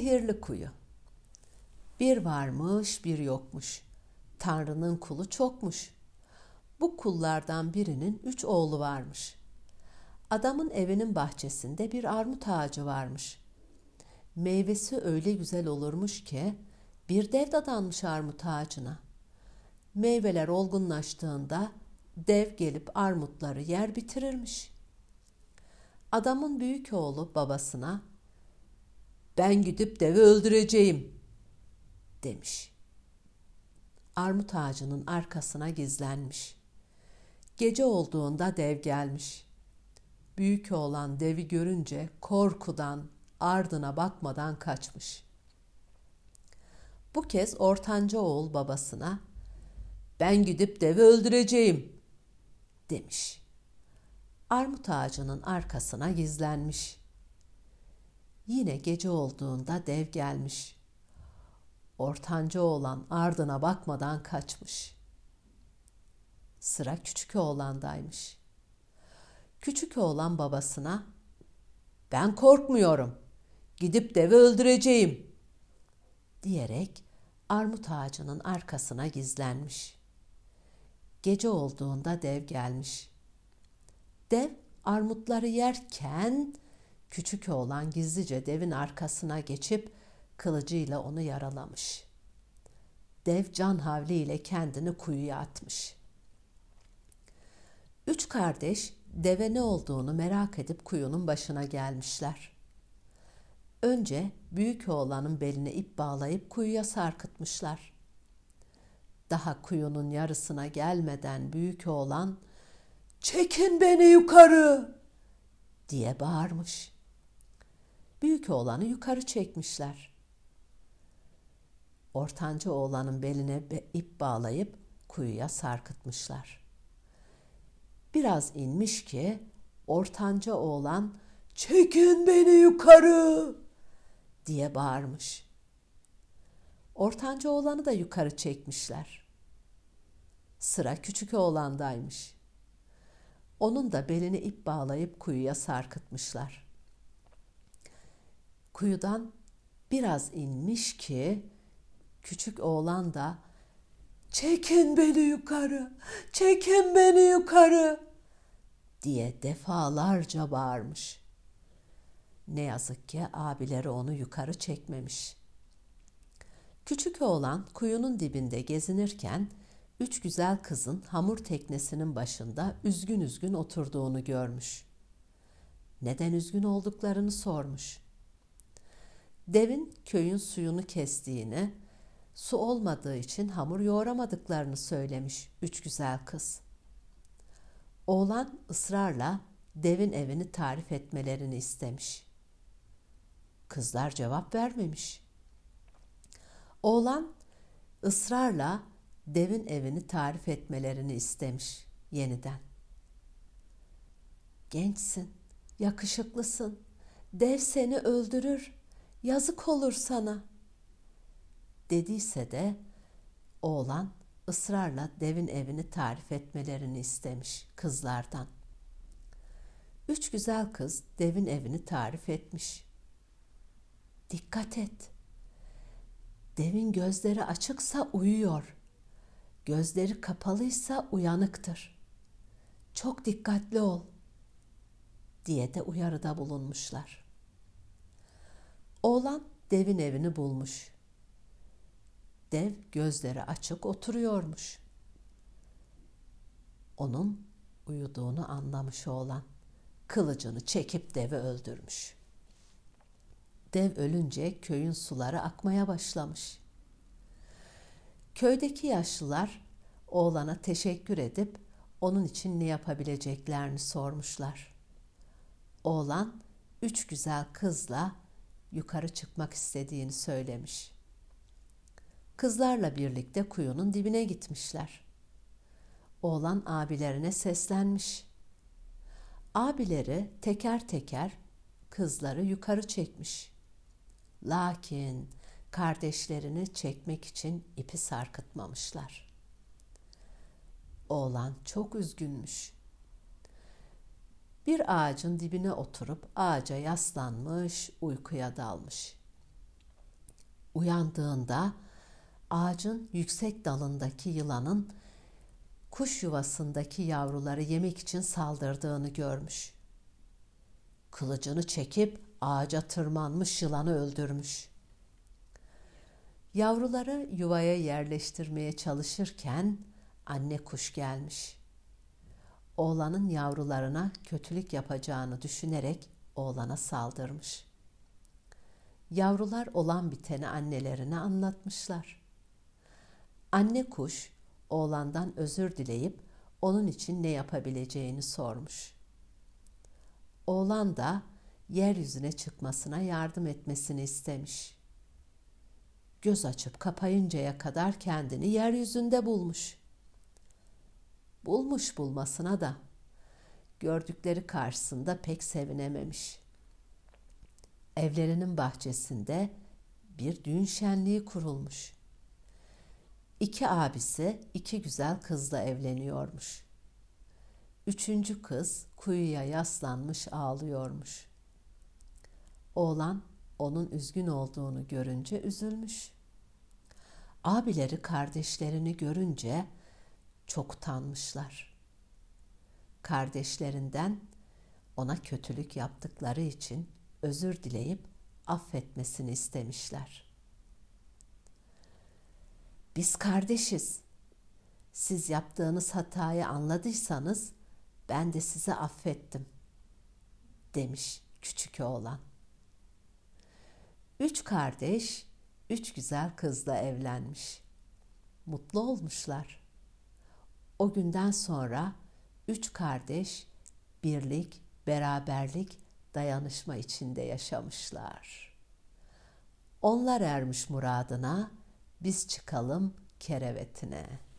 Sihirli kuyu. Bir varmış, bir yokmuş. Tanrı'nın kulu çokmuş. Bu kullardan birinin üç oğlu varmış. Adamın evinin bahçesinde bir armut ağacı varmış. Meyvesi öyle güzel olurmuş ki bir dev dadanmış armut ağacına. Meyveler olgunlaştığında dev gelip armutları yer bitirirmiş. Adamın büyük oğlu babasına ben gidip devi öldüreceğim demiş. Armut ağacının arkasına gizlenmiş. Gece olduğunda dev gelmiş. Büyük oğlan devi görünce korkudan ardına bakmadan kaçmış. Bu kez ortanca oğul babasına ben gidip devi öldüreceğim demiş. Armut ağacının arkasına gizlenmiş. Yine gece olduğunda dev gelmiş. Ortanca oğlan ardına bakmadan kaçmış. Sıra küçük oğlandaymış. Küçük oğlan babasına ben korkmuyorum. Gidip devi öldüreceğim diyerek armut ağacının arkasına gizlenmiş. Gece olduğunda dev gelmiş. Dev armutları yerken küçük oğlan gizlice devin arkasına geçip kılıcıyla onu yaralamış. Dev can havliyle kendini kuyuya atmış. Üç kardeş deve ne olduğunu merak edip kuyunun başına gelmişler. Önce büyük oğlanın beline ip bağlayıp kuyuya sarkıtmışlar. Daha kuyunun yarısına gelmeden büyük oğlan "Çekin beni yukarı!" diye bağırmış. Büyük oğlanı yukarı çekmişler. Ortanca oğlanın beline ip bağlayıp kuyuya sarkıtmışlar. Biraz inmiş ki ortanca oğlan "Çekin beni yukarı!" diye bağırmış. Ortanca oğlanı da yukarı çekmişler. Sıra küçük oğlandaymış. Onun da belini ip bağlayıp kuyuya sarkıtmışlar. Kuyudan biraz inmiş ki küçük oğlan da "Çekin beni yukarı, çekin beni yukarı!" diye defalarca bağırmış. Ne yazık ki abileri onu yukarı çekmemiş. Küçük oğlan kuyunun dibinde gezinirken üç güzel kızın hamur teknesinin başında üzgün üzgün oturduğunu görmüş. Neden üzgün olduklarını sormuş. Devin köyün suyunu kestiğini, su olmadığı için hamur yoğuramadıklarını söylemiş üç güzel kız. Oğlan ısrarla devin evini tarif etmelerini istemiş. Kızlar cevap vermemiş. Oğlan ısrarla devin evini tarif etmelerini istemiş yeniden. Gençsin, yakışıklısın. Dev seni öldürür. Yazık olur sana. Dediyse de oğlan ısrarla devin evini tarif etmelerini istemiş kızlardan. Üç güzel kız devin evini tarif etmiş. Dikkat et. Devin gözleri açıksa uyuyor. Gözleri kapalıysa uyanıktır. Çok dikkatli ol diye de uyarıda bulunmuşlar. Oğlan devin evini bulmuş. Dev gözleri açık oturuyormuş. Onun uyuduğunu anlamış oğlan. Kılıcını çekip devi öldürmüş. Dev ölünce köyün suları akmaya başlamış. Köydeki yaşlılar oğlana teşekkür edip onun için ne yapabileceklerini sormuşlar. Oğlan üç güzel kızla yukarı çıkmak istediğini söylemiş. Kızlarla birlikte kuyunun dibine gitmişler. Oğlan abilerine seslenmiş. Abileri teker teker kızları yukarı çekmiş. Lakin kardeşlerini çekmek için ipi sarkıtmamışlar. Oğlan çok üzgünmüş. Bir ağacın dibine oturup ağaca yaslanmış, uykuya dalmış. Uyandığında ağacın yüksek dalındaki yılanın kuş yuvasındaki yavruları yemek için saldırdığını görmüş. Kılıcını çekip ağaca tırmanmış yılanı öldürmüş. Yavruları yuvaya yerleştirmeye çalışırken anne kuş gelmiş. Oğlanın yavrularına kötülük yapacağını düşünerek oğlana saldırmış. Yavrular olan biteni annelerine anlatmışlar. Anne kuş oğlandan özür dileyip onun için ne yapabileceğini sormuş. Oğlan da yeryüzüne çıkmasına yardım etmesini istemiş. Göz açıp kapayıncaya kadar kendini yeryüzünde bulmuş. Bulmuş bulmasına da gördükleri karşısında pek sevinememiş. Evlerinin bahçesinde bir düğün şenliği kurulmuş. İki abisi iki güzel kızla evleniyormuş. Üçüncü kız kuyuya yaslanmış ağlıyormuş. Oğlan onun üzgün olduğunu görünce üzülmüş. Abileri kardeşlerini görünce çok utanmışlar. Kardeşlerinden ona kötülük yaptıkları için özür dileyip affetmesini istemişler. Biz kardeşiz. Siz yaptığınız hatayı anladıysanız ben de sizi affettim demiş küçük oğlan. Üç kardeş, üç güzel kızla evlenmiş. Mutlu olmuşlar. O günden sonra üç kardeş birlik, beraberlik, dayanışma içinde yaşamışlar. Onlar ermiş muradına, biz çıkalım kerevetine.''